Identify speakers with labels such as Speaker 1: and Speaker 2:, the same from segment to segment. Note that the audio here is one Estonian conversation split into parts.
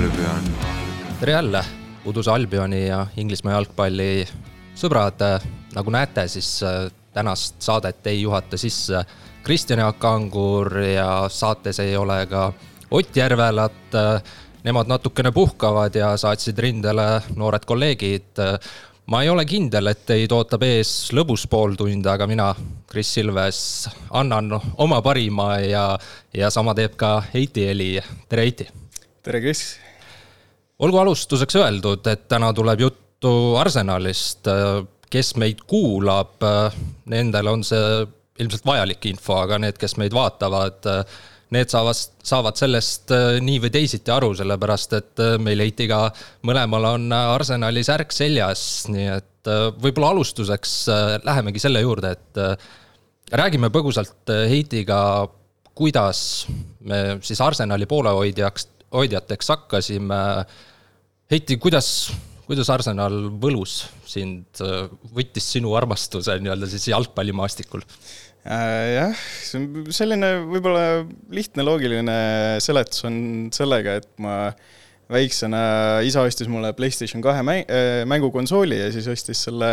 Speaker 1: Albion.
Speaker 2: tere jälle, Uduse Albioni ja Inglismaa jalgpalli sõbrad. nagu näete, siis äh, tänast saadet ei juhata sisse Kristjan Jaak Angur ja saates ei ole ka Ott Järvelat. Nemad natukene puhkavad ja saatsid rindele noored kolleegid. ma ei ole kindel, et teid ootab ees lõbus pooltund, aga mina, Kris Silves, annan oma parima ja, ja sama teeb ka Heiti Eli. tere, Heiti!
Speaker 3: tere, Kris!
Speaker 2: Olgu alustuseks öeldud, et täna tuleb juttu Arsenalist. kes meid kuulab, nendel on see ilmselt vajalik info, aga need, kes meid vaatavad, need saavad, saavad sellest nii või teisiti aru, sellepärast et meil Heitiga mõlemal on Arsenali särk seljas, nii et võib-olla alustuseks lähemegi selle juurde, et räägime põgusalt Heitiga, kuidas me siis Arsenali poolehoidjaks, hoidjateks hakkasime Heiti, kuidas, kuidas Arsenal võlus sind, võttis sinu armastuse nii-öelda siis jalgpallimaastikul
Speaker 3: äh,? jah, see on selline võib-olla lihtne loogiline seletus on sellega, et ma väiksena, isa ostis mulle Playstation kahe äh, mängukonsooli ja siis ostis selle,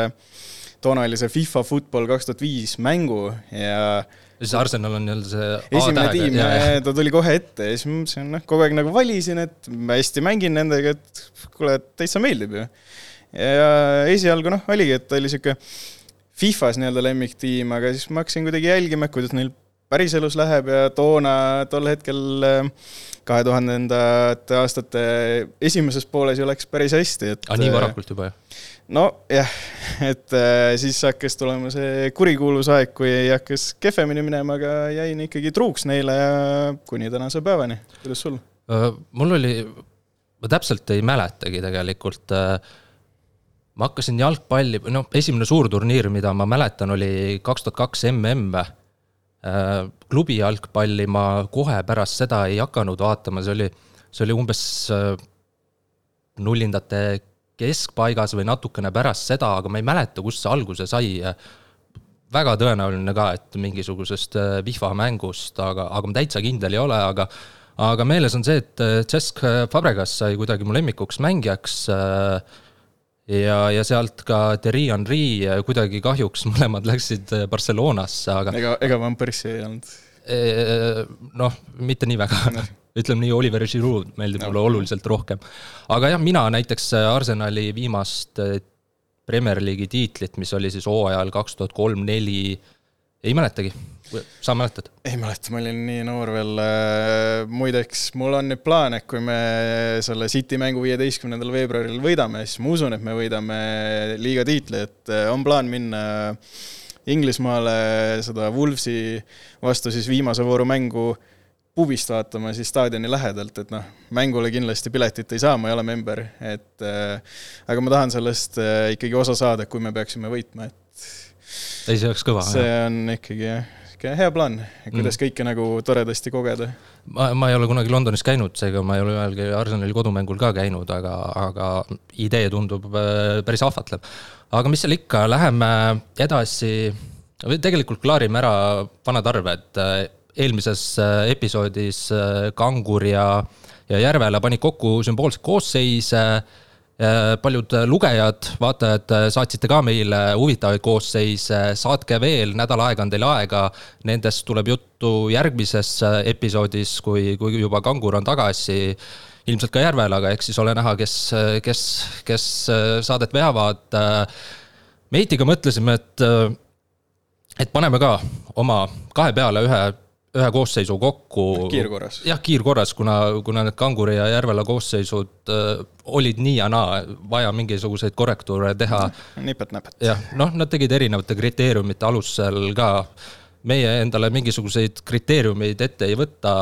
Speaker 3: toona oli see FIFA Football kaks tuhat viis mängu ja
Speaker 2: siis Arsenal on nii-öelda see
Speaker 3: esimene tiim, ta tuli kohe ette ja siis ma mõtlesin, noh, kogu aeg nagu valisin, et ma hästi mängin nendega, et kuule, täitsa meeldib ju. ja esialgu noh, oligi, et ta oli sihuke Fifas nii-öelda lemmiktiim, aga siis ma hakkasin kuidagi jälgima, kuidas neil päriselus läheb ja toona, tol hetkel kahe tuhandendate aastate esimeses pooles ju läks päris hästi, et.
Speaker 2: aa, nii varakult juba, jah?
Speaker 3: nojah, et äh, siis hakkas tulema see kurikuulus aeg, kui hakkas kehvemini minema, aga jäin ikkagi truuks neile ja kuni tänase päevani. kuidas sul?
Speaker 2: mul oli, ma täpselt ei mäletagi tegelikult. ma hakkasin jalgpalli, noh, esimene suurturniir, mida ma mäletan, oli kaks tuhat kaks mm. Klubi jalgpalli ma kohe pärast seda ei hakanud vaatama, see oli, see oli umbes nullindate keskpaigas või natukene pärast seda, aga ma ei mäleta, kust see alguse sai. väga tõenäoline ka, et mingisugusest Vihva mängust, aga, aga ma täitsa kindel ei ole, aga aga meeles on see, et Cesc Fabregas sai kuidagi mu lemmikuks mängijaks ja, ja sealt ka Thierry Henry kuidagi kahjuks mõlemad läksid Barcelonasse, aga
Speaker 3: ega, ega Van Persie ei olnud?
Speaker 2: Noh, mitte nii väga ütleme nii, Oliver Giroud meeldib no. mulle oluliselt rohkem. aga jah, mina näiteks Arsenali viimast Premier League'i tiitlit, mis oli siis hooajal kaks tuhat kolm-neli, ei mäletagi. Sa mäletad?
Speaker 3: ei mäleta, ma olin nii noor veel. muideks, mul on nüüd plaan, et kui me selle City mängu viieteistkümnendal veebruaril võidame, siis ma usun, et me võidame liiga tiitli, et on plaan minna Inglismaale seda Wolvesi vastu siis viimase vooru mängu pubist vaatama siis staadioni lähedalt, et noh, mängule kindlasti piletit ei saa, ma ei ole member, et äh, aga ma tahan sellest äh, ikkagi osa saada, kui me peaksime võitma, et
Speaker 2: ei, see oleks kõva.
Speaker 3: see jah. on ikkagi jah, niisugune hea plaan, kuidas mm. kõike nagu toredasti kogeda.
Speaker 2: ma, ma ei ole kunagi Londonis käinud, seega ma ei ole ühelgi Arsenali kodumängul ka käinud, aga, aga idee tundub äh, päris ahvatlev. aga mis seal ikka, läheme edasi, või tegelikult klaarime ära vanad arved eelmises äh, episoodis äh, Kangur ja, ja Järvela panid kokku sümboolseid koosseise. Äh, paljud lugejad, vaatajad saatsite ka meile huvitavaid koosseise, saatke veel, nädal aega on teil aega. Nendest tuleb juttu järgmises episoodis, kui, kui juba Kangur on tagasi ilmselt ka Järvelaga, eks siis ole näha, kes, kes, kes saadet veavad. Meitiga mõtlesime, et, et paneme ka oma kahe peale ühe ühe koosseisu kokku.
Speaker 3: kiirkorras.
Speaker 2: jah, kiirkorras, kuna, kuna need Kanguri ja Järvela koosseisud äh, olid nii ja naa, vaja mingisuguseid korrektuure teha.
Speaker 3: nipet-näpet.
Speaker 2: jah, noh, nad tegid erinevate kriteeriumite alusel ka. meie endale mingisuguseid kriteeriumeid ette ei võta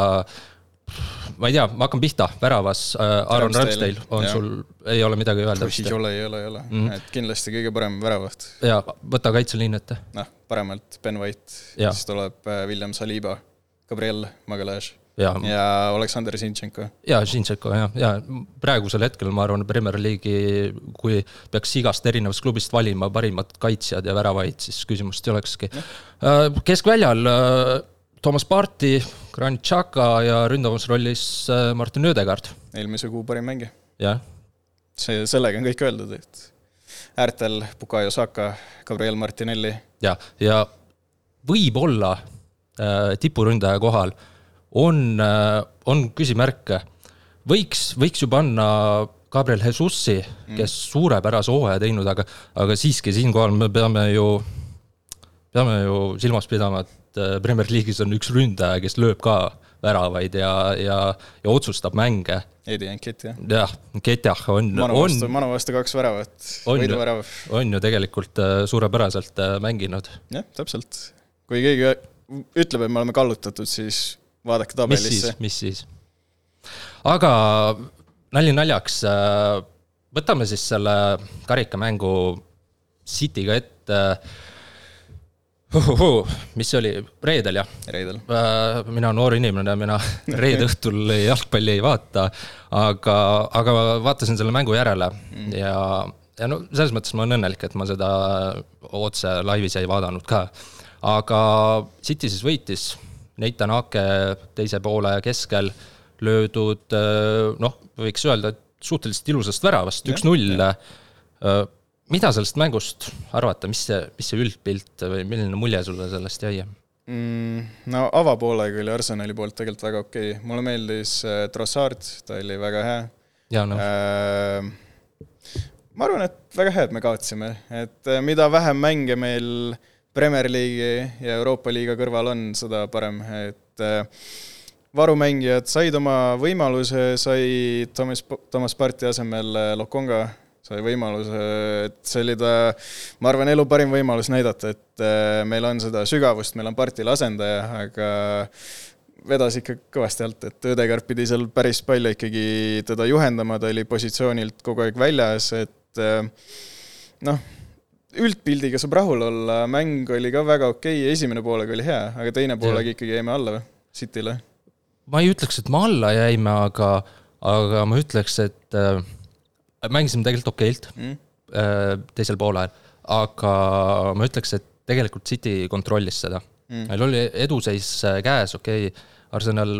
Speaker 2: ma ei tea, ma hakkan pihta, väravas äh, Aaron Ramsdale on ja. sul, ei ole midagi öelda
Speaker 3: ei ole, ei ole, ei ole mm, -hmm. et kindlasti kõige parem väravaht.
Speaker 2: ja võta kaitseliin ette.
Speaker 3: noh, paremalt Ben White, siis tuleb äh, William Saliba Gabriel Magalhaes ja, ja Aleksandr Zinchenko.
Speaker 2: ja, Zinchenko jah, ja praegusel hetkel ma arvan, Premier League'i, kui peaks igast erinevast klubist valima parimad kaitsjad ja väravaid, siis küsimust ei olekski. Äh, keskväljal Toomas äh, Parti, Granit Xhaka ja ründavas rollis äh, Martin Ödegaard.
Speaker 3: eelmise kuu parim mängija.
Speaker 2: jah,
Speaker 3: see, sellega on kõik öeldud, et äärtel Bukayo Saka, Gabriel Martinelli.
Speaker 2: ja, ja võib-olla tipuründaja kohal on äh,, on küsimärke. võiks, võiks ju panna Gabriel Jesusi, kes suurepärase hooaja teinud, aga, aga siiski siinkohal me peame ju, peame ju silmas pidama, et äh, Premier League'is on üks ründaja, kes lööb ka väravaid ja, ja, ja otsustab mänge.
Speaker 3: Eddie Nketi, jah?
Speaker 2: jah, Nketiah on,
Speaker 3: vastu, Manu vastu kaks väravat, võiduvärav.
Speaker 2: on ju tegelikult äh, suurepäraselt äh, mänginud.
Speaker 3: jah, täpselt. kui keegi ütleb, et me oleme kallutatud, siis vaadake tabelisse.
Speaker 2: mis siis, mis siis? aga nali naljaks, äh, võtame siis selle karikamängu City'ga ette Uhuhu, mis see oli, reedel jah?
Speaker 3: reedel.
Speaker 2: Äh, mina noor inimene, mina reede õhtul jalgpalli ei vaata, aga, aga vaatasin selle mängu järele mm. ja, ja no selles mõttes ma olen õnnelik, et ma seda otse laivis ei vaadanud ka. Aga City siis võitis, Nathan Ake teise poole keskel löödud noh, võiks öelda, et suhteliselt ilusast väravast, üks-null mida sellest mängust arvata, mis see, mis see üldpilt või milline mulje sulle sellest jäi
Speaker 3: mm,? no avapoolega oli Arsenali poolt tegelikult väga okei okay., mulle meeldis äh, Trossard, ta oli väga hea.
Speaker 2: jaa, noh äh,.
Speaker 3: ma arvan, et väga hea, et me kaotasime, et äh, mida vähem mänge meil Premier League'i ja Euroopa liiga kõrval on, seda parem, et äh, varumängijad said oma võimaluse, sai Thomas, Thomas Parti asemel äh, Lokonga sai võimaluse, et see oli ta, ma arvan, elu parim võimalus näidata, et äh, meil on seda sügavust, meil on partil asendaja, aga vedas ikka kõvasti alt, et Õdegaard pidi seal päris palju ikkagi teda juhendama, ta oli positsioonilt kogu aeg väljas, et noh, üldpildiga saab rahul olla, mäng oli ka väga okei okay,, esimene poolega oli hea, aga teine poolega ikkagi jäime alla või, Cityle?
Speaker 2: ma ei ütleks, et me alla jäime, aga, aga ma ütleks, et äh mängisime tegelikult okeilt mm. Äh, teisel poolel, aga ma ütleks, et tegelikult City kontrollis seda. Mm.. meil oli eduseis äh, käes, okei. Okay,, Arsenal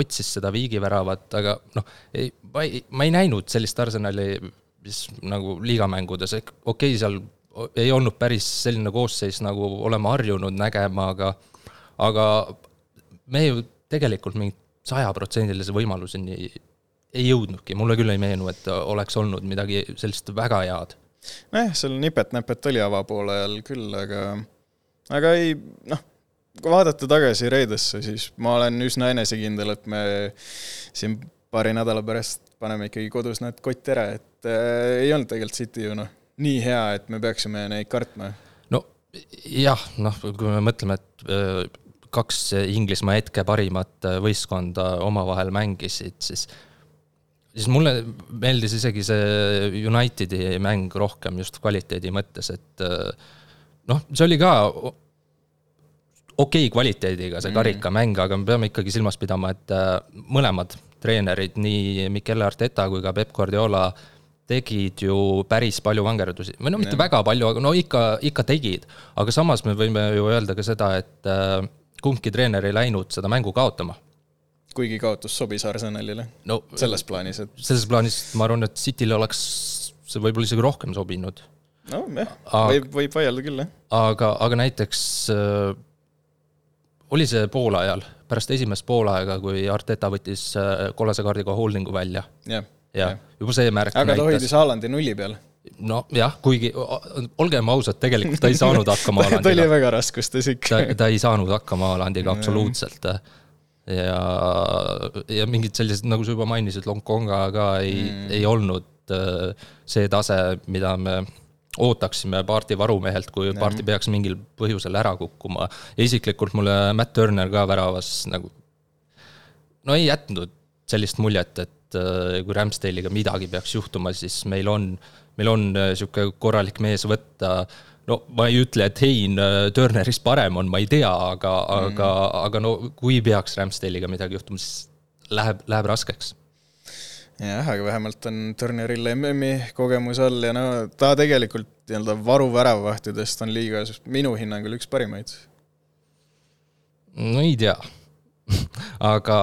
Speaker 2: otsis seda viigiväravat, aga noh, ei, ma ei, ma ei näinud sellist Arsenali, mis nagu liigamängudes, okei okay,, seal ei olnud päris selline koosseis, nagu oleme harjunud nägema, aga aga me ju tegelikult mingit sajaprotsendilise võimaluseni ei jõudnudki, mulle küll ei meenu, et oleks olnud midagi sellist väga head.
Speaker 3: nojah, seal nipet-näpet oli avapoole ajal küll, aga, aga ei, noh, kui vaadata tagasi reedesse, siis ma olen üsna enesekindel, et me siin paari nädala pärast paneme ikkagi kodus need kotti ära, et äh, ei olnud tegelikult City ju noh, nii hea, et me peaksime neid kartma.
Speaker 2: no jah, noh, kui me mõtleme, et äh, kaks Inglismaa hetke parimat võistkonda omavahel mängisid, siis siis mulle meeldis isegi see Unitedi mäng rohkem just kvaliteedi mõttes, et äh, noh, see oli ka okei okay kvaliteediga, see mm. karikamäng, aga me peame ikkagi silmas pidama, et äh, mõlemad treenerid, nii Mikel Arteta kui ka Peep Guardiola tegid ju päris palju vangerdusi, või no mitte ja. väga palju, aga no ikka, ikka tegid. aga samas me võime ju öelda ka seda, et äh, kumbki treener ei läinud seda mängu kaotama
Speaker 3: kuigi kaotus sobis Arsenalile no, selles plaanis, et.
Speaker 2: selles plaanis ma arvan, et City'le oleks see võib-olla isegi rohkem sobinud.
Speaker 3: nojah, võib, võib vaielda küll, jah.
Speaker 2: aga, aga näiteks äh, oli see poolajal, pärast esimest poolaega, kui Arteta võttis äh, kollase kaardiga holding'u välja.
Speaker 3: jah
Speaker 2: ja, ja juba see märk
Speaker 3: aga ta hoidis Haalandi nulli peal.
Speaker 2: Nojah, kuigi olgem ausad, tegelikult ta ei saanud hakkama Haalandiga
Speaker 3: ta oli väga raskustes ikka.
Speaker 2: Ta, ta ei saanud hakkama Haalandiga absoluutselt ja, ja mingid sellised, nagu sa juba mainisid, Longkonga ka ei mm., ei olnud äh, see tase, mida me ootaksime Parti varumehelt, kui ja. Parti peaks mingil põhjusel ära kukkuma. isiklikult mulle Matt Turner ka väravas nagu no ei jätnud sellist muljet, et äh, kui Ramsdale'iga midagi peaks juhtuma, siis meil on, meil on äh, korralik mees võtta no ma ei ütle, et Hein äh, Turnerist parem on, ma ei tea, aga mm., aga, aga no kui peaks Ramsdale'iga midagi juhtuma, siis läheb, läheb raskeks.
Speaker 3: jah, aga vähemalt on Turneril MM-i kogemus all ja no ta tegelikult nii-öelda varuväravahtidest on liigas minu hinnangul üks parimaid.
Speaker 2: no ei tea aga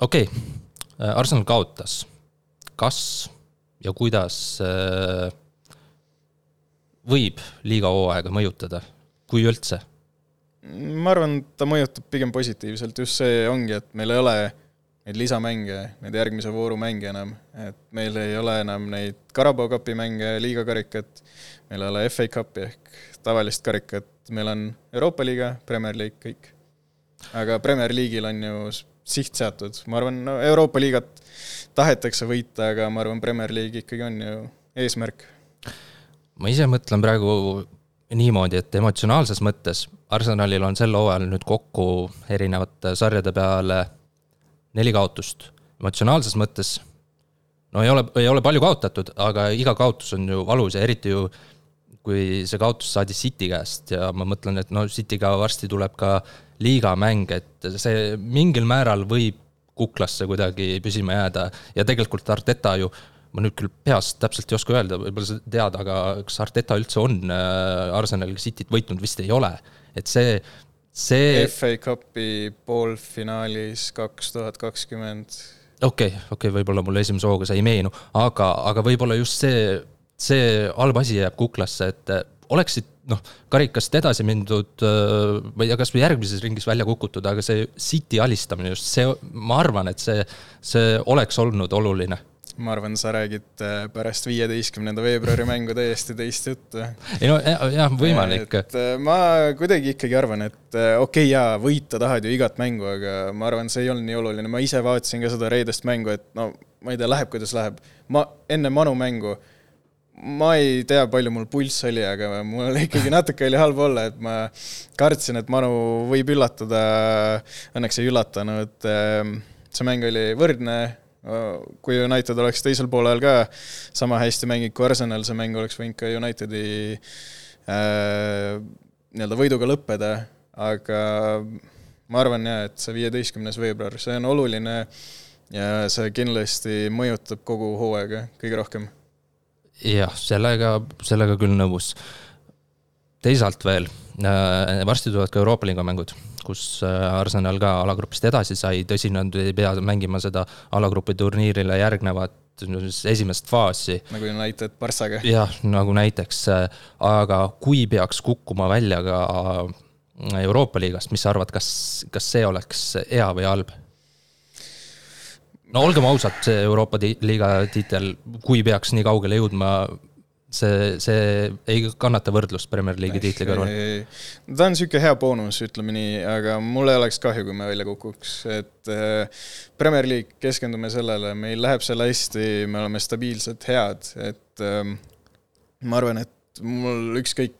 Speaker 2: okei okay., Arsenal kaotas. Kas ja kuidas äh, võib liiga hooaega mõjutada, kui üldse?
Speaker 3: ma arvan, ta mõjutab pigem positiivselt, just see ongi, et meil ei ole neid lisamänge, neid järgmise vooru mänge enam, et meil ei ole enam neid Carabao Cupi mänge, liigakarikat, meil ei ole FA Cupi ehk tavalist karikat, meil on Euroopa liiga, Premier League, kõik. aga Premier League'il on ju siht seatud, ma arvan, no Euroopa liigat tahetakse võita, aga ma arvan, Premier League ikkagi on ju eesmärk.
Speaker 2: ma ise mõtlen praegu niimoodi, et emotsionaalses mõttes Arsenalil on sel hooajal nüüd kokku erinevate sarjade peale neli kaotust. emotsionaalses mõttes no ei ole, ei ole palju kaotatud, aga iga kaotus on ju valus ja eriti ju kui see kaotus saadi City käest ja ma mõtlen, et no City'ga varsti tuleb ka liigamäng, et see mingil määral võib kuklasse kuidagi püsima jääda ja tegelikult Arteta ju ma nüüd küll peast täpselt ei oska öelda, võib-olla sa tead, aga kas Arteta üldse on äh, Arsenaliga Cityt võitnud, vist ei ole. et see, see.
Speaker 3: FA Cupi poolfinaalis kaks tuhat kakskümmend.
Speaker 2: okei okay,, okei okay,, võib-olla mulle esimese hooga see ei meenu, aga, aga võib-olla just see see halb asi jääb kuklasse, et äh, oleksid noh, karikast edasi mindud, äh, ma ei tea, kasvõi järgmises ringis välja kukutud, aga see City alistamine just, see, ma arvan, et see, see oleks olnud oluline
Speaker 3: ma arvan, sa räägid äh, pärast viieteistkümnenda veebruari mängu täiesti teist juttu.
Speaker 2: ei no jah, võimalik.
Speaker 3: et ma kuidagi ikkagi arvan, et okei okay, jaa, võita tahad ju igat mängu, aga ma arvan, see ei olnud nii oluline, ma ise vaatasin ka seda reedest mängu, et no ma ei tea, läheb kuidas läheb. ma enne Manu mängu ma ei tea, palju mul pulss oli, aga mul ikkagi natuke oli halb olla, et ma kartsin, et Manu võib üllatada. Õnneks ei üllatanud. Ehm, see mäng oli võrdne. kui United oleks teisel poolel ka sama hästi mänginud kui Arsenal, see mäng oleks võinud ka Unitedi äh, nii-öelda võiduga lõppeda, aga ma arvan jah, et see viieteistkümnes veebruar, see on oluline ja see kindlasti mõjutab kogu hooaega kõige rohkem
Speaker 2: jah, sellega, sellega küll nõus. teisalt veel, äh, varsti tulevad ka Euroopa liiga mängud, kus äh, Arsenal ka alagrupist edasi sai, tõsi, nad ei pea mängima seda alagrupi turniirile järgnevat esimest faasi.
Speaker 3: nagu United Barssaga.
Speaker 2: jah, nagu näiteks, äh, aga kui peaks kukkuma välja ka Euroopa liigast, mis sa arvad, kas, kas see oleks hea või halb? No olgem ausad, see Euroopa liiga tiitel, kui peaks nii kaugele jõudma, see, see ei kannata võrdlust Premier League'i tiitli kõrval.
Speaker 3: ta on niisugune hea boonus, ütleme nii, aga mul ei oleks kahju, kui me välja kukuks, et äh, Premier League, keskendume sellele, meil läheb seal hästi, me oleme stabiilselt head, et äh, ma arvan, et mul ükskõik,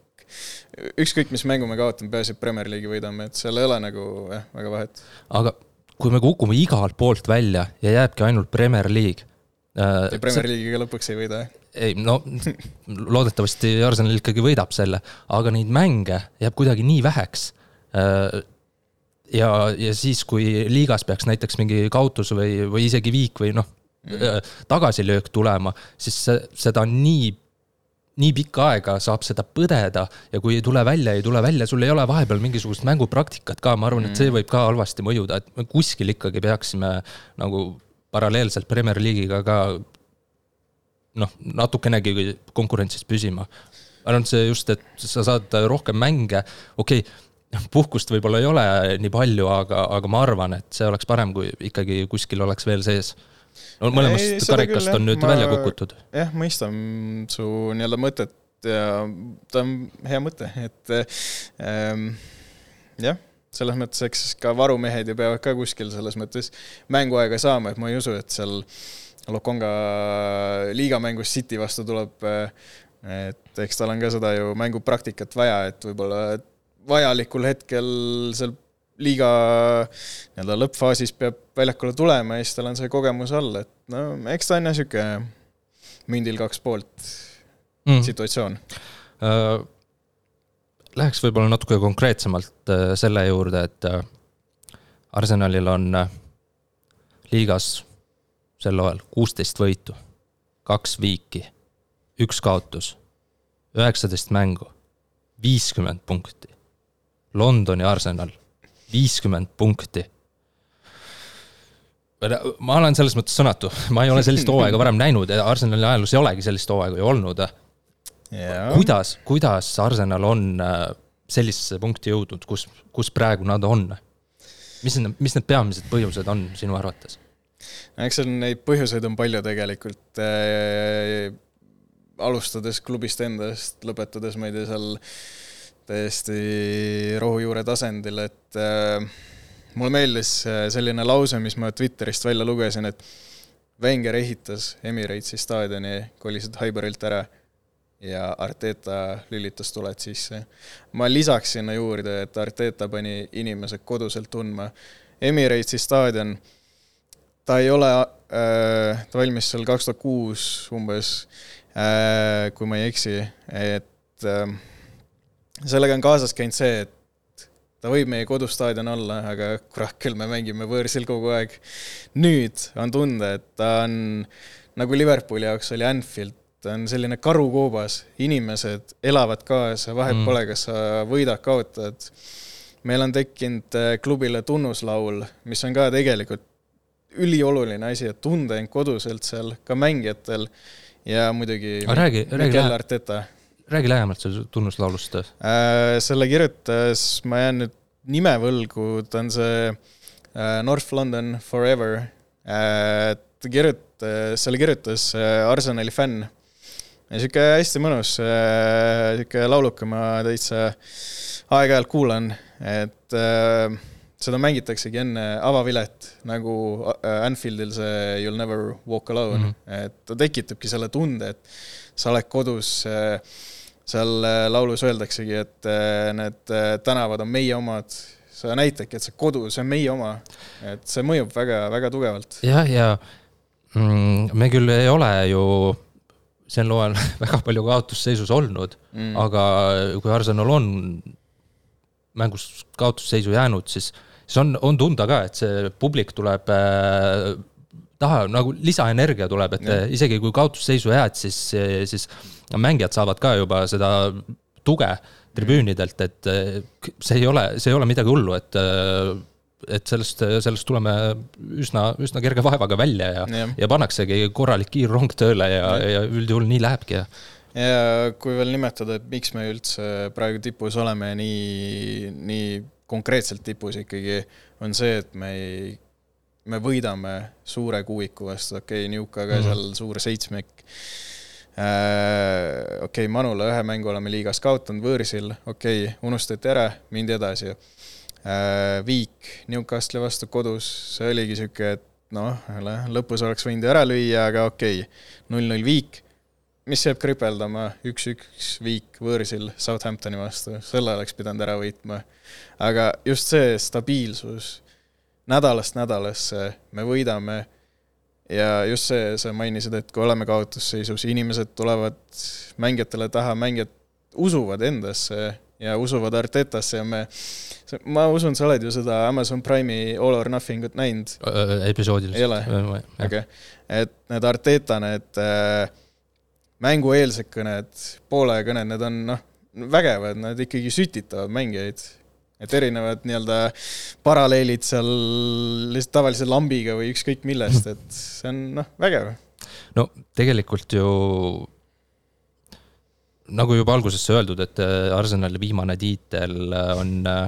Speaker 3: ükskõik, mis mängu me kaotame, peaasi, et Premier League'i võidame, et seal ei ole nagu jah, väga vahet.
Speaker 2: aga kui me kukume igalt poolt välja ja jääbki ainult Premier League
Speaker 3: äh,. ja Premier League'iga lõpuks ei võida, jah?
Speaker 2: ei, no loodetavasti Arsenal ikkagi võidab selle, aga neid mänge jääb kuidagi nii väheks äh,. ja, ja siis, kui liigas peaks näiteks mingi kaotus või, või isegi viik või noh mm. äh,, tagasilöök tulema, siis seda on nii nii pikka aega saab seda põdeda ja kui ei tule välja, ei tule välja, sul ei ole vahepeal mingisugust mängupraktikat ka, ma arvan, et see mm. võib ka halvasti mõjuda, et me kuskil ikkagi peaksime nagu paralleelselt Premier League'iga ka noh, natukenegi konkurentsis püsima. ainult see just, et sa saad rohkem mänge, okei okay,, puhkust võib-olla ei ole nii palju, aga, aga ma arvan, et see oleks parem, kui ikkagi kuskil oleks veel sees no mõlemast karikast küll, on nüüd ma, välja kukutud.
Speaker 3: jah, mõistan su nii-öelda mõtet ja ta on hea mõte, et ähm, jah, selles mõttes, eks ka varumehed ju peavad ka kuskil selles mõttes mänguaega saama, et ma ei usu, et seal Lokonga liigamängus City vastu tuleb, et eks tal on ka seda ju mängupraktikat vaja, et võib-olla vajalikul hetkel seal liiga nii-öelda lõppfaasis peab väljakule tulema ja siis tal on see kogemus all, et no eks ta on jah, niisugune mündil kaks poolt mm. situatsioon äh,.
Speaker 2: Läheks võib-olla natuke konkreetsemalt äh, selle juurde, et äh, Arsenalil on äh, liigas sel hooajal kuusteist võitu, kaks viiki, üks kaotus, üheksateist mängu, viiskümmend punkti. Londoni Arsenal viiskümmend punkti. ma olen selles mõttes sõnatu, ma ei ole sellist hooaega varem näinud ja Arsenali ajaloos ei olegi sellist hooaega ju olnud. kuidas, kuidas Arsenal on äh, sellisesse punkti jõudnud, kus, kus praegu nad on? mis need, mis need peamised põhjused on sinu arvates?
Speaker 3: eks seal neid põhjuseid on palju tegelikult äh,. alustades klubist endast, lõpetades, ma ei tea, seal täiesti rohujuure tasandil, et äh, mulle meeldis äh, selline lause, mis ma Twitterist välja lugesin, et Wenger ehitas Emiratesi staadioni, kolisid Highburylt ära ja Arteta lülitas tuled sisse. ma lisaks sinna juurde, et Arteta pani inimesed koduselt tundma. Emiratesi staadion, ta ei ole äh,, ta valmis seal kaks tuhat kuus umbes äh,, kui ma ei eksi, et äh, sellega on kaasas käinud see, et ta võib meie kodustaadion olla, aga kurat küll, me mängime võõrsil kogu aeg. nüüd on tunda, et ta on, nagu Liverpooli jaoks oli Anfield, ta on selline karukoobas, inimesed elavad kaasa, vahet mm. pole, kas sa võidad, kaotad. meil on tekkinud äh, klubile tunnuslaul, mis on ka tegelikult ülioluline asi, et tunda end koduselt seal, ka mängijatel ja muidugi
Speaker 2: räägi, räägi,
Speaker 3: Arteta
Speaker 2: räägi lähemalt sellest tunnuslaulust äh,.
Speaker 3: selle kirjutas, ma jään nüüd nime võlgu, ta on see äh, North London Forever äh,. ta kirjutas, selle kirjutas äh, Arsenali fänn. sihuke hästi mõnus äh,, sihuke lauluke, ma täitsa aeg-ajalt kuulan, et äh, seda mängitaksegi enne avavilet, nagu äh, Anfieldil see You'll never walk alone mm, -hmm. et ta tekitabki selle tunde, et sa oled kodus äh, seal äh, laulus öeldaksegi, et äh, need äh, tänavad on meie omad, sa näitadki, et see kodu, see on meie oma. et see mõjub väga, väga tugevalt.
Speaker 2: jah, ja mm, me küll ei ole ju sel loal väga palju kaotusseisus olnud mm., aga kui Arsenal on mängus kaotusseisu jäänud, siis, siis on, on tunda ka, et see publik tuleb äh, taha, nagu lisaenergia tuleb, et ja. isegi kui kaotusseisu jääd, siis, siis mängijad saavad ka juba seda tuge tribüünidelt, et see ei ole, see ei ole midagi hullu, et et sellest, sellest tuleme üsna, üsna kerge vaevaga välja ja, ja., ja pannaksegi korralik kiirrong tööle ja, ja, ja üldjuhul nii lähebki ja
Speaker 3: ja kui veel nimetada, et miks me üldse praegu tipus oleme nii, nii konkreetselt tipus ikkagi, on see, et me ei me võidame suure kuuiku vastu, okei okay,, Newcaga mm seal suur seitsmik äh,. okei okay,, Manula ühe mängu oleme liigas kaotanud võõrsil, okei okay,, unustati ära, mindi edasi. Äh,. Viik Newcastle'i vastu kodus, see oligi niisugune, et noh, lõpus oleks võinud ära lüüa, aga okei. okay,, null-null Viik, mis jääb kripeldama, üks-üks Viik võõrsil Southamptoni vastu, selle oleks pidanud ära võitma. aga just see stabiilsus nädalast nädalasse me võidame ja just see, sa mainisid, et kui oleme kaotusseisus, inimesed tulevad mängijatele taha, mängijad usuvad endasse ja usuvad Artetasse ja me, ma usun, sa oled ju seda Amazon Prime'i All or Nothing ut näinud
Speaker 2: äh,? episoodil.
Speaker 3: ei ole? okei et need Arteta, need äh, mängueelsed kõned, poole kõned, need on noh, vägevad, nad ikkagi sütitavad mängijaid et erinevad nii-öelda paralleelid seal lihtsalt tavalise lambiga või ükskõik millest, et see on noh, vägev.
Speaker 2: no tegelikult ju nagu juba alguses öeldud, et äh, Arsenali viimane tiitel äh, on äh,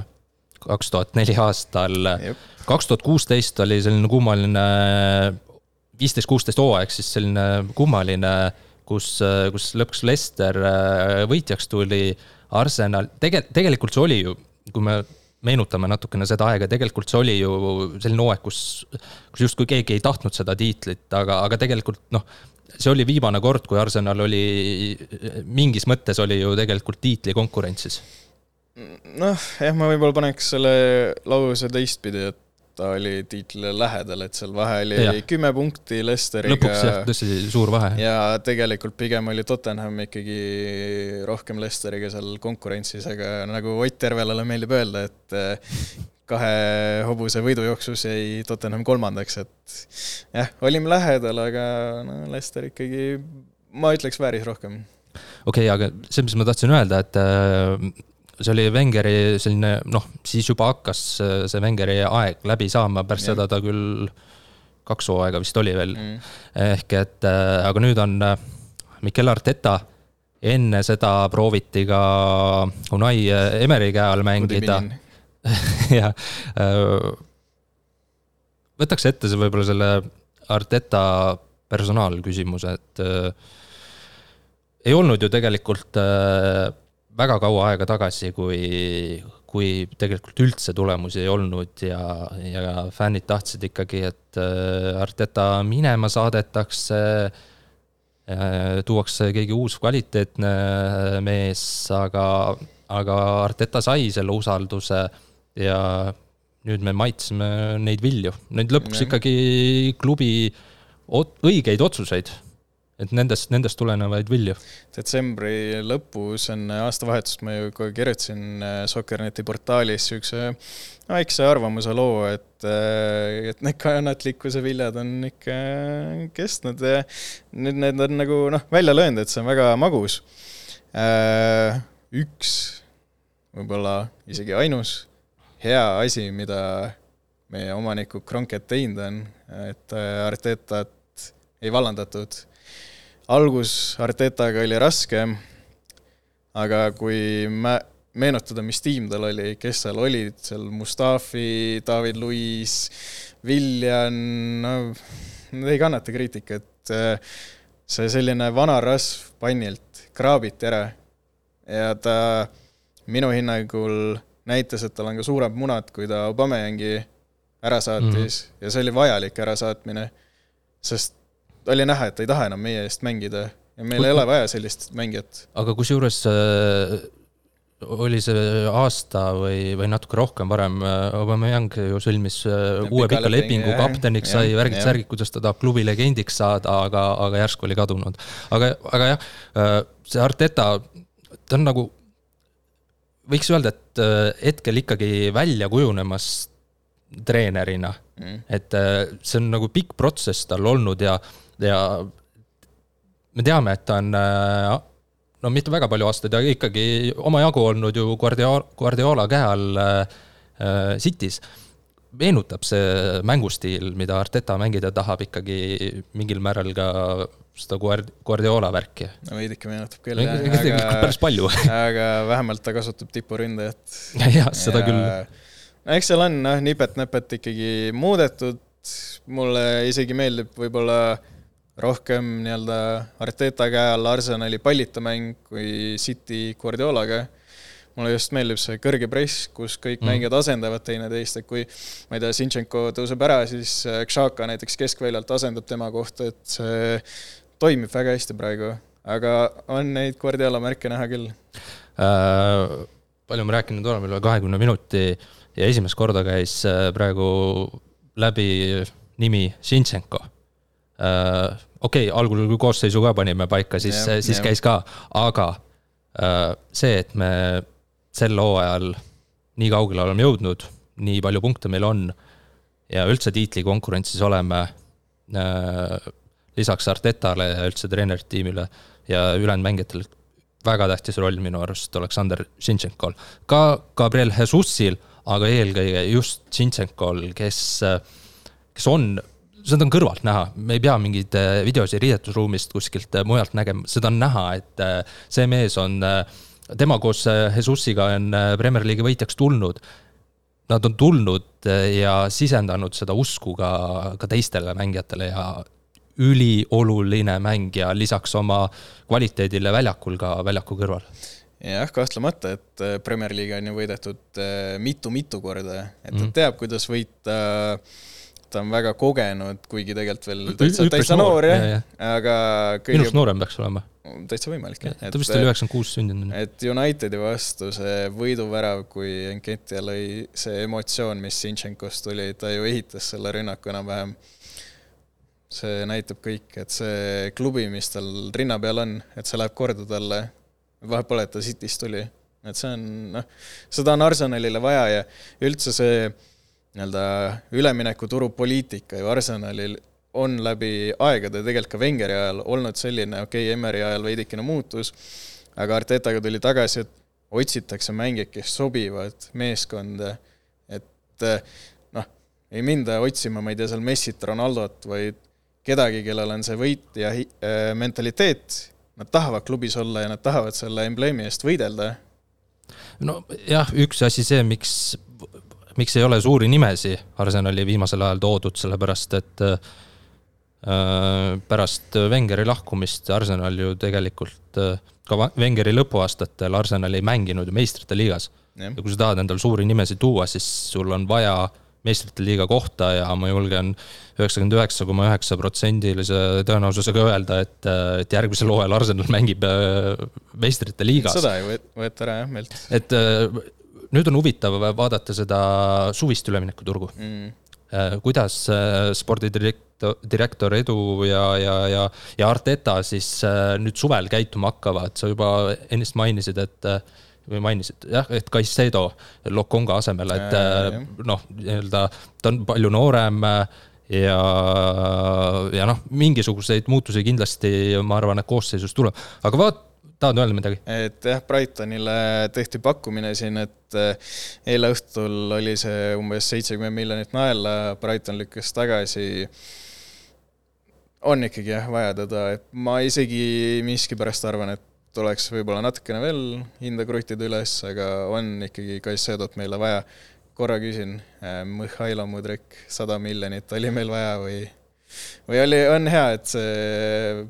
Speaker 2: kaks tuhat neli aastal. kaks tuhat kuusteist oli selline kummaline, viisteist, kuusteist hooaeg siis selline kummaline, kus, kus lõpuks Leicester võitjaks tuli. Arsenal, tege-, tegelikult see oli ju kui me meenutame natukene seda aega, tegelikult see oli ju selline hooaeg, kus, kus justkui keegi ei tahtnud seda tiitlit, aga, aga tegelikult noh, see oli viimane kord, kui Arsenal oli, mingis mõttes oli ju tegelikult tiitlikonkurentsis.
Speaker 3: noh, jah, ma võib-olla paneks selle lause teistpidi, et ta oli tiitlile lähedal, et seal vahe oli ja. kümme punkti Leicesteriga.
Speaker 2: lõpuks jah, tõesti suur vahe.
Speaker 3: ja tegelikult pigem oli Tottenham ikkagi rohkem Leicesteriga seal konkurentsis, aga nagu Ott Järvelale meeldib öelda, et eh, kahe hobuse võidujooksus jäi Tottenham kolmandaks, et jah, olime lähedal, aga no Leicester ikkagi, ma ütleks, vääris rohkem.
Speaker 2: okei okay,, aga see, mis ma tahtsin öelda, et äh, see oli Wengeri selline noh, siis juba hakkas see Wengeri aeg läbi saama, pärast ja. seda ta küll kaks hooaega vist oli veel mm.. ehk et, aga nüüd on Mikel Arteta, enne seda prooviti ka Unai Emeri käe all mängida. jah, võtaks ette see võib-olla selle Arteta personaalküsimuse, et äh, ei olnud ju tegelikult äh, väga kaua aega tagasi, kui, kui tegelikult üldse tulemusi ei olnud ja, ja fännid tahtsid ikkagi, et äh, Arteta minema saadetakse äh,, tuuakse keegi uus kvaliteetne mees, aga, aga Arteta sai selle usalduse ja nüüd me maitseme neid vilju, neid lõpuks ikkagi klubi õigeid otsuseid et nendest, nendest tulenevaid vilju.
Speaker 3: detsembri lõpus enne aastavahetust ma ju kohe kirjutasin äh, Soccerneti portaalis niisuguse väikse arvamuse loo, et, äh, et need kannatlikkuse viljad on ikka kestnud ja nüüd need on nagu noh, välja löönud, et see on väga magus. Äh, üks, võib-olla isegi ainus hea asi, mida meie omanikud Kronked teinud on, et Artetat ei vallandatud algus Artetaga oli raske, aga kui mä-, meenutada, mis tiim tal oli, kes seal olid, seal Mustafi, David Luiz, Viljan, no nad ei kannata kriitikat. see selline vana rasv pannilt kraabiti ära ja ta minu hinnangul näitas, et tal on ka suured munad, kui ta Obameyangi ära saatis mm -hmm. ja see oli vajalik ärasaatmine, sest oli näha, et ta ei taha enam meie eest mängida ja meil ei ole vaja sellist mängijat.
Speaker 2: aga kusjuures äh, oli see aasta või, või natuke rohkem varem, äh, Aubameyang ju sõlmis äh, uue pika lepingu, kapteniks sai värgid-särgid, kuidas ta tahab klubi legendiks saada, aga, aga järsku oli kadunud. aga, aga jah, see Arteta, ta on nagu, võiks öelda, et hetkel ikkagi välja kujunemas treenerina mm.. et see on nagu pikk protsess tal olnud ja ja me teame, et ta on äh, no mitte väga palju aastaid, aga ikkagi omajagu olnud ju Guardiola, Guardiola käe all äh, City's. meenutab see mängustiil, mida Arteta mängida tahab, ikkagi mingil määral ka seda Guardiola värki.
Speaker 3: no veidike meenutab küll, aga
Speaker 2: päris palju
Speaker 3: aga vähemalt ta kasutab tipuründajat.
Speaker 2: jah, seda ja... küll.
Speaker 3: no eks seal on noh, nipet-näpet ikkagi muudetud, mulle isegi meeldib võib-olla äh, rohkem nii-öelda Arteta käe all Arsenali pallitamäng kui City Guardiolaga. mulle just meeldib see kõrge press, kus kõik mm. mängijad asendavad teineteist, et kui ma ei tea, Zinchenko tõuseb ära, siis äh, Xhaka näiteks keskväljalt asendab tema kohta, et see toimib väga hästi praegu, aga on neid Guardiola märke näha küll
Speaker 2: äh,. palju me rääkinud oleme, üle kahekümne minuti ja esimest korda käis äh, praegu läbi nimi Zinchenko äh, okei okay,, algul kui koosseisu ka panime paika, siis, siis yeah. käis ka, aga äh, see, et me sel hooajal nii kaugele oleme jõudnud, nii palju punkte meil on ja üldse tiitlikonkurentsis oleme äh,, lisaks Artetale ja üldse treeneritiimile ja ülejäänud mängijatel, väga tähtis roll minu arust Aleksander Zinchenko'l. ka Gabriel Jesusil, aga eelkõige just Zinchenko'l, kes, kes on seda on kõrvalt näha, me ei pea mingeid äh, videosi riietusruumist kuskilt äh, mujalt nägema, seda on näha, et äh, see mees on, tema koos Jesusiga on Premier League'i võitjaks tulnud. Nad on tulnud ja sisendanud seda usku ka, ka teistele mängijatele ja ülioluline mängija lisaks oma kvaliteedile väljakul ka väljaku kõrval
Speaker 3: jah, kahtlemata, et Premier League on ju võidetud mitu-mitu korda, et ta mm. teab, kuidas võita äh, ta on väga kogenud, kuigi tegelikult veel täitsa, täitsa noor jah ja, ja., aga
Speaker 2: kõige... minust noorem peaks olema.
Speaker 3: täitsa võimalik jah.
Speaker 2: ta vist oli üheksakümmend kuus sündinud.
Speaker 3: et Unitedi vastu see võiduvärav, kui Enketia lõi, see emotsioon, mis Zinchenkost tuli, ta ju ehitas selle rünnaku enam-vähem. see näitab kõik, et see klubi, mis tal rinna peal on, et see läheb korda talle. vahet pole, et ta Cityst tuli, et see on noh, seda on Arsenalile vaja ja üldse see nii-öelda üleminekuturu poliitika ju Arsenalil on läbi aegade, tegelikult ka Wengeri ajal olnud selline, okei okay,, Emmeri ajal veidikene muutus, aga Artetaga tuli tagasi, et otsitakse mängijaid, kes sobivad meeskonda, et noh, ei minda otsima, ma ei tea, seal Messit, Ronaldot, vaid kedagi, kellel on see võitja äh, mentaliteet, nad tahavad klubis olla ja nad tahavad selle embleemi eest võidelda.
Speaker 2: nojah, üks asi see, miks, miks ei ole suuri nimesi Arsenali viimasel ajal toodud, sellepärast et äh, pärast Wengeri lahkumist Arsenal ju tegelikult äh, ka Wengeri lõpuaastatel Arsenal ei mänginud ju meistrite liigas. ja kui sa tahad endale suuri nimesid tuua, siis sul on vaja meistrite liiga kohta ja ma julgen üheksakümmend üheksa koma üheksa protsendilise tõenäosusega öelda, et, et järgmisel hooajal Arsenal mängib äh, meistrite liigas.
Speaker 3: seda ei võeta ära jah meilt.
Speaker 2: et äh, nüüd on huvitav vaadata seda suvist üleminekuturgu. Mm.. Äh, kuidas spordidirektor, direktor Edu ja, ja, ja, ja Arteta siis nüüd suvel käituma hakkavad, sa juba ennist mainisid, et või mainisid jah, et Caicedo Lokonga asemel, et äh, noh, nii-öelda ta on palju noorem äh, ja, ja noh, mingisuguseid muutusi kindlasti ma arvan, et koosseisus tuleb, aga vaat-, tahad öelda midagi?
Speaker 3: et jah, Brightonile tehti pakkumine siin, et äh, eile õhtul oli see umbes seitsekümmend miljonit naela, Brighton lükkas tagasi. on ikkagi jah, vaja teda, et ma isegi miskipärast arvan, et tuleks võib-olla natukene veel hinda kruttida üles, aga on ikkagi Kaissedot meile vaja. korra küsin, äh, Mihhailo Mudrik, sada miljonit oli meil vaja või, või oli, on hea, et see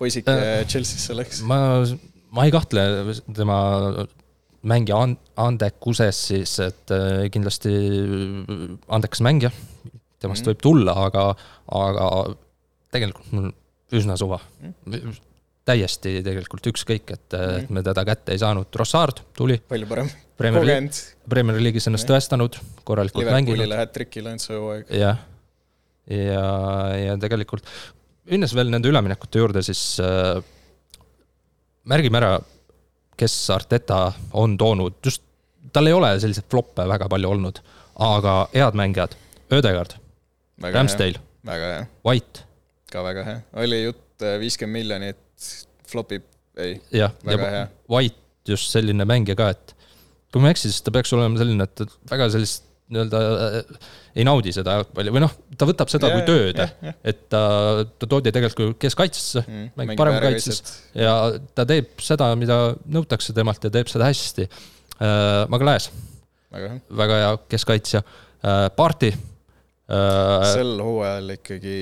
Speaker 3: poisike äh, Chelsea'sse läks?
Speaker 2: ma, ma ei kahtle tema mängija andekuses siis, et äh, kindlasti andekas mängija, temast mm. võib tulla, aga, aga tegelikult mul üsna suva mm täiesti tegelikult ükskõik, et mm, et me teda kätte ei saanud. Rossard tuli.
Speaker 3: palju parem.
Speaker 2: Premier, Premier League'is ennast -hmm. tõestanud, korralikult
Speaker 3: mänginud. Liverpoolile hat-trick'i löönud see hooaeg.
Speaker 2: jah, ja, ja, ja tegelikult minnes veel nende üleminekute juurde, siis äh, märgime ära, kes Arteta on toonud, just tal ei ole selliseid floppe väga palju olnud, aga head mängijad, Ödegard, Ramsdale, White.
Speaker 3: ka väga hea, oli jutt äh, viiskümmend miljonit flopib, ei,
Speaker 2: väga ja hea. White just selline mängija ka, et kui ma ei eksi, siis ta peaks olema selline, et väga sellist nii-öelda äh, ei naudi seda jalgpalli või noh, ta võtab seda ja, kui tööd, et ta, ta toodi tegelikult keskkaitsesse mm,, mängib parem kaitses ja ta teeb seda, mida nõutakse temalt ja teeb seda hästi. Äh,. Magalaes, väga hea, keskkaitsja. Äh,, Parti
Speaker 3: äh,. sel hooajal ikkagi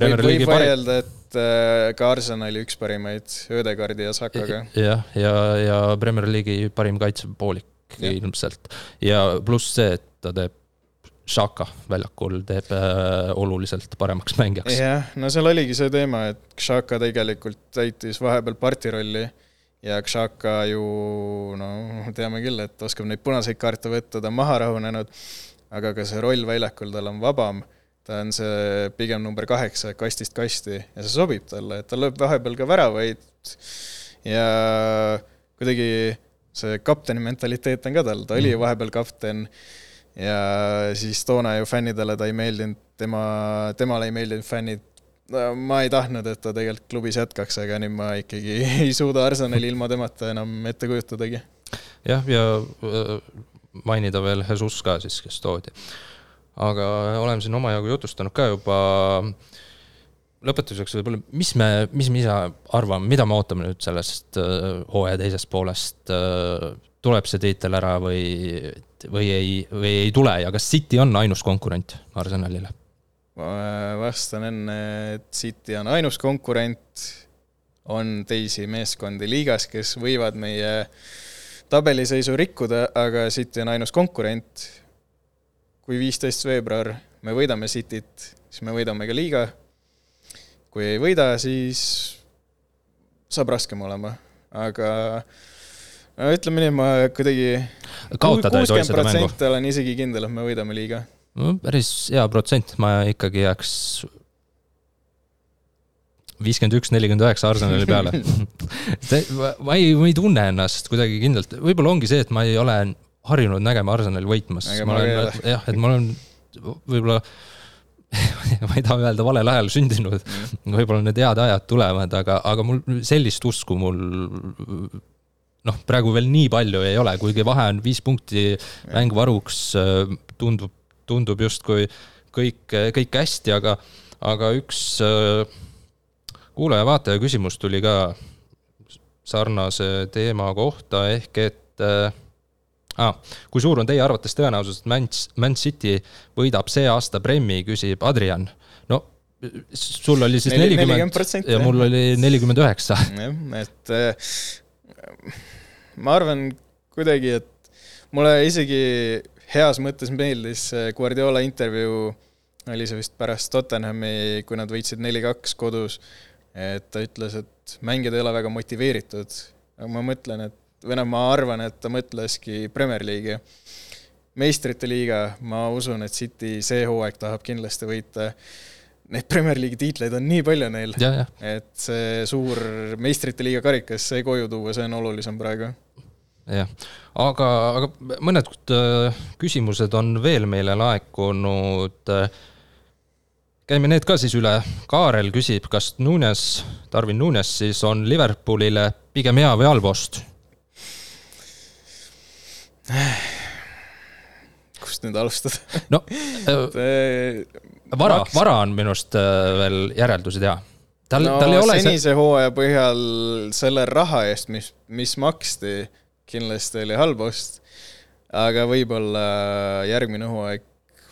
Speaker 3: võib, võib vaielda, et Äh, ka Arsenali üks parimaid Ödegardi ja Sakaga.
Speaker 2: jah, ja, ja, ja Premier League'i parim kaitsepoolik ja. ilmselt ja pluss see, et ta teeb Shaka väljakul teeb äh, oluliselt paremaks mängijaks.
Speaker 3: jah, no seal oligi see teema, et Shaka tegelikult täitis vahepeal parti rolli ja Kšaka ju no teame küll, et oskab neid punaseid kaarte võtta, ta on maha rahunenud, aga ka see roll väljakul tal on vabam ta on see pigem number kaheksa kastist kasti ja see sobib talle, et ta lööb vahepeal ka väravaid ja kuidagi see kapteni mentaliteet on ka tal, ta oli ju mhm. vahepeal kapten ja siis toona ju fännidele ta ei meeldinud, tema, temale ei meeldinud fännid, ma ei tahtnud, et ta tegelikult klubis jätkaks, aga nüüd ma ikkagi ei suuda Arsenali ilma temata enam ette kujutadagi.
Speaker 2: jah, ja äh, mainida veel Jesus ka siis, kes toodi aga oleme siin omajagu jutustanud ka juba. Lõpetuseks võib-olla, mis me, mis me ise arvame, mida me ootame nüüd sellest äh, hooaja teisest poolest äh,? tuleb see tiitel ära või, või ei, või ei tule ja kas City on ainus konkurent Arsenalile?
Speaker 3: ma vastan enne, et City on ainus konkurent, on teisi meeskondi liigas, kes võivad meie tabeliseisu rikkuda, aga City on ainus konkurent kui viisteist veebruar me võidame Cityt, siis me võidame ka liiga. Kui ei võida, siis saab raskem olema, aga no ütleme nii, ma kuidagi kuuskümmend protsenti olen isegi kindel, et me võidame liiga.
Speaker 2: no päris hea protsent, ma ikkagi jääks viiskümmend üks, nelikümmend üheksa Arsenali peale. Ma ei, ma ei tunne ennast kuidagi kindlalt, võib-olla ongi see, et ma ei ole harjunud nägema Arsenali võitmas. jah, et ma olen võib-olla ma ei taha öelda valel ajal sündinud mm., võib-olla need head ajad tulevad, aga, aga mul sellist usku mul noh, praegu veel nii palju ei ole, kuigi vahe on viis punkti mäng varuks, tundub tundub justkui kõik, kõik hästi, aga, aga üks kuulaja-vaataja küsimus tuli ka sarnase teema kohta, ehk et äh, ah, kui suur on teie arvates tõenäosus, et Man, Man City võidab see aasta Premi, küsib Adrian. no sul oli siis nelikümmend ja mul oli nelikümmend üheksa.
Speaker 3: jah, et äh, ma arvan kuidagi, et mulle isegi heas mõttes meeldis Guardiola intervjuu, oli see vist pärast Tottenhami, kui nad võitsid neli-kaks kodus, et ta ütles, et mängijad ei ole väga motiveeritud, aga ma mõtlen, et või noh, ma arvan, et ta mõtleski Premier League'i. meistrite liiga, ma usun, et City see hooaeg tahab kindlasti võita. Neid Premier League'i tiitleid on nii palju neil, et see suur meistrite liiga karikas, see koju tuua, see on olulisem praegu
Speaker 2: jah, aga, aga mõned äh, küsimused on veel meile laekunud äh, käime need ka siis üle. Kaarel küsib, kas Nunes, Darwin Nunes siis on Liverpoolile pigem hea või halb ost?
Speaker 3: kust nüüd alustada?
Speaker 2: no äh, vara, vara on minu arust äh, veel järeldusi teha.
Speaker 3: tal no,, tal ei ole senise see... hooaja põhjal selle raha eest, mis, mis maksti, kindlasti oli halb ost. aga võib-olla järgmine hooaeg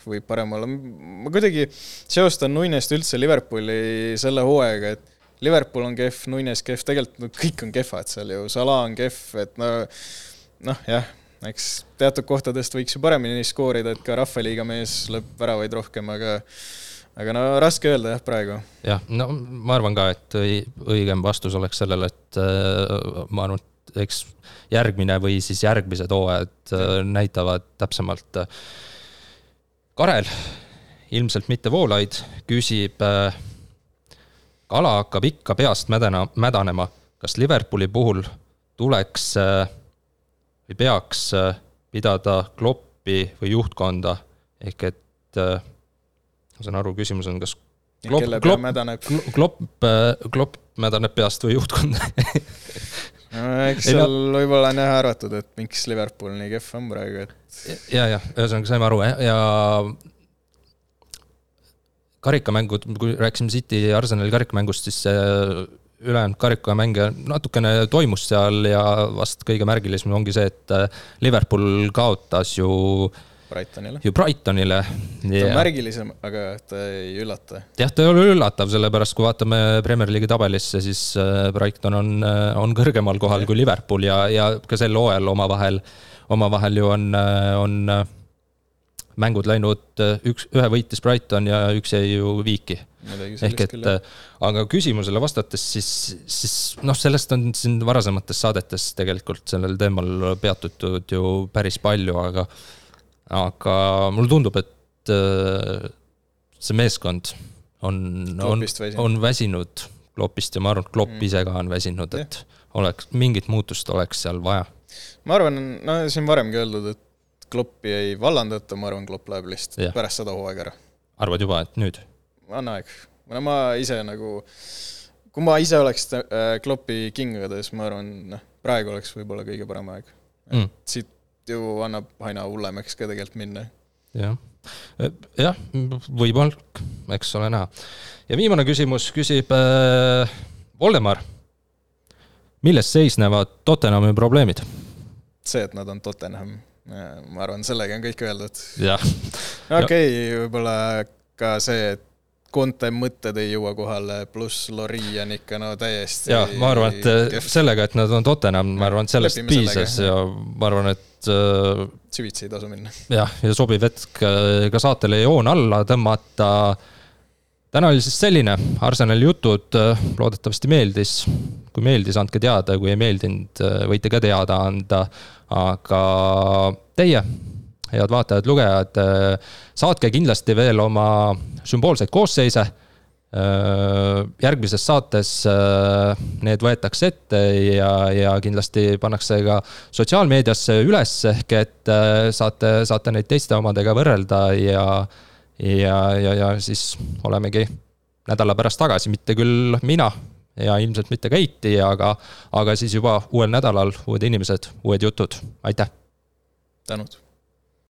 Speaker 3: võib parem olla. ma kuidagi seostan Nuinest üldse Liverpooli selle hooaega, et Liverpool on kehv, Nuines kehv, tegelikult no, kõik on kehvad seal ju, Salah on kehv, et no noh, jah, eks teatud kohtadest võiks ju paremini skoorida, et ka rahvaliiga mees lööb väravaid rohkem, aga aga no raske öelda jah, praegu.
Speaker 2: jah, no ma arvan ka, et õigem vastus oleks sellele, et äh, ma arvan, et eks järgmine või siis järgmised hooajad äh, näitavad täpsemalt äh, Karel, ilmselt mitte Voolaid, küsib. Kala hakkab ikka peast mädana, mädanema. kas Liverpooli puhul tuleks äh, või peaks äh, pidada Kloppi või juhtkonda ehk et ma saan aru, küsimus on, kas
Speaker 3: Klopp, pea mädaneb?
Speaker 2: Klopp, Klopp mädaneb peast või juhtkonda
Speaker 3: no eks seal no, võib-olla on jah arvatud, et miks Liverpool nii kehv on praegu, et
Speaker 2: ja, ja ühesõnaga saime aru ja karikamängud, kui rääkisime City ja Arsenali karikamängust, siis ülejäänud karikamänge natukene toimus seal ja vast kõige märgilisem ongi see, et Liverpool kaotas ju
Speaker 3: Brightonile.
Speaker 2: ju Brightonile.
Speaker 3: ta on märgilisem, aga ta ei üllata.
Speaker 2: jah, ta ei ole üllatav, sellepärast kui vaatame Premier League'i tabelisse, siis Brighton on, on kõrgemal kohal ja. kui Liverpool ja, ja ka sel hooajal omavahel äh, omavahel ju on, on mängud läinud, üks, ühe võitis Brighton ja üks jäi ju viiki. ehk et, aga küsimusele vastates siis, siis noh, sellest on siin varasemates saadetes tegelikult sellel teemal peatutud ju päris palju, aga, aga mulle tundub, et äh, see meeskond on, on, on väsinud Kloppist ja ma arvan, et Klopp mm. ise ka on väsinud, et oleks, mingit muutust oleks seal vaja
Speaker 3: ma arvan, no siin varemgi öeldud, et Kloppi ei vallandata, ma arvan, Klopp läheb lihtsalt pärast seda hooaega ära.
Speaker 2: arvad juba, et nüüd?
Speaker 3: on aeg. no ma ise nagu, kui ma ise oleks äh, Kloppi kingades, ma arvan, noh, praegu oleks võib-olla kõige parem aeg mm.. siit ju annab aina hullemaks ka tegelikult minna.
Speaker 2: jah, jah, võib-olla, eks ole näha. ja viimane küsimus küsib äh, Voldemar. milles seisnevad Tottenhami probleemid?
Speaker 3: see, et nad on Tottenham, ma arvan, sellega on kõik öeldud.
Speaker 2: okei
Speaker 3: okay, võib-olla ka see, et Conte mõtted ei jõua kohale, pluss Lori on ikka no täiesti.
Speaker 2: ja ma arvan, et äh, kef. sellega, et nad on Tottenham, ma arvan, et sellest Lepime piisas sellega. ja ma arvan, et äh,.
Speaker 3: süvitsi ei tasu minna.
Speaker 2: jah, ja sobiv hetk äh, ka saatele joon alla tõmmata. täna oli siis selline Arsenali jutud, äh, loodetavasti meeldis. kui meeldis, andke teada, kui ei meeldinud, võite ka teada anda aga teie, head vaatajad-lugejad, saatke kindlasti veel oma sümboolseid koosseise. järgmises saates need võetakse ette ja, ja kindlasti pannakse ka sotsiaalmeediasse üles, ehk et saate, saate neid teiste omadega võrrelda ja, ja, ja, ja siis olemegi nädala pärast tagasi, mitte küll mina ja ilmselt mitte Keiti, aga, aga siis juba uuel nädalal uued inimesed, uued jutud, aitäh!
Speaker 3: tänud!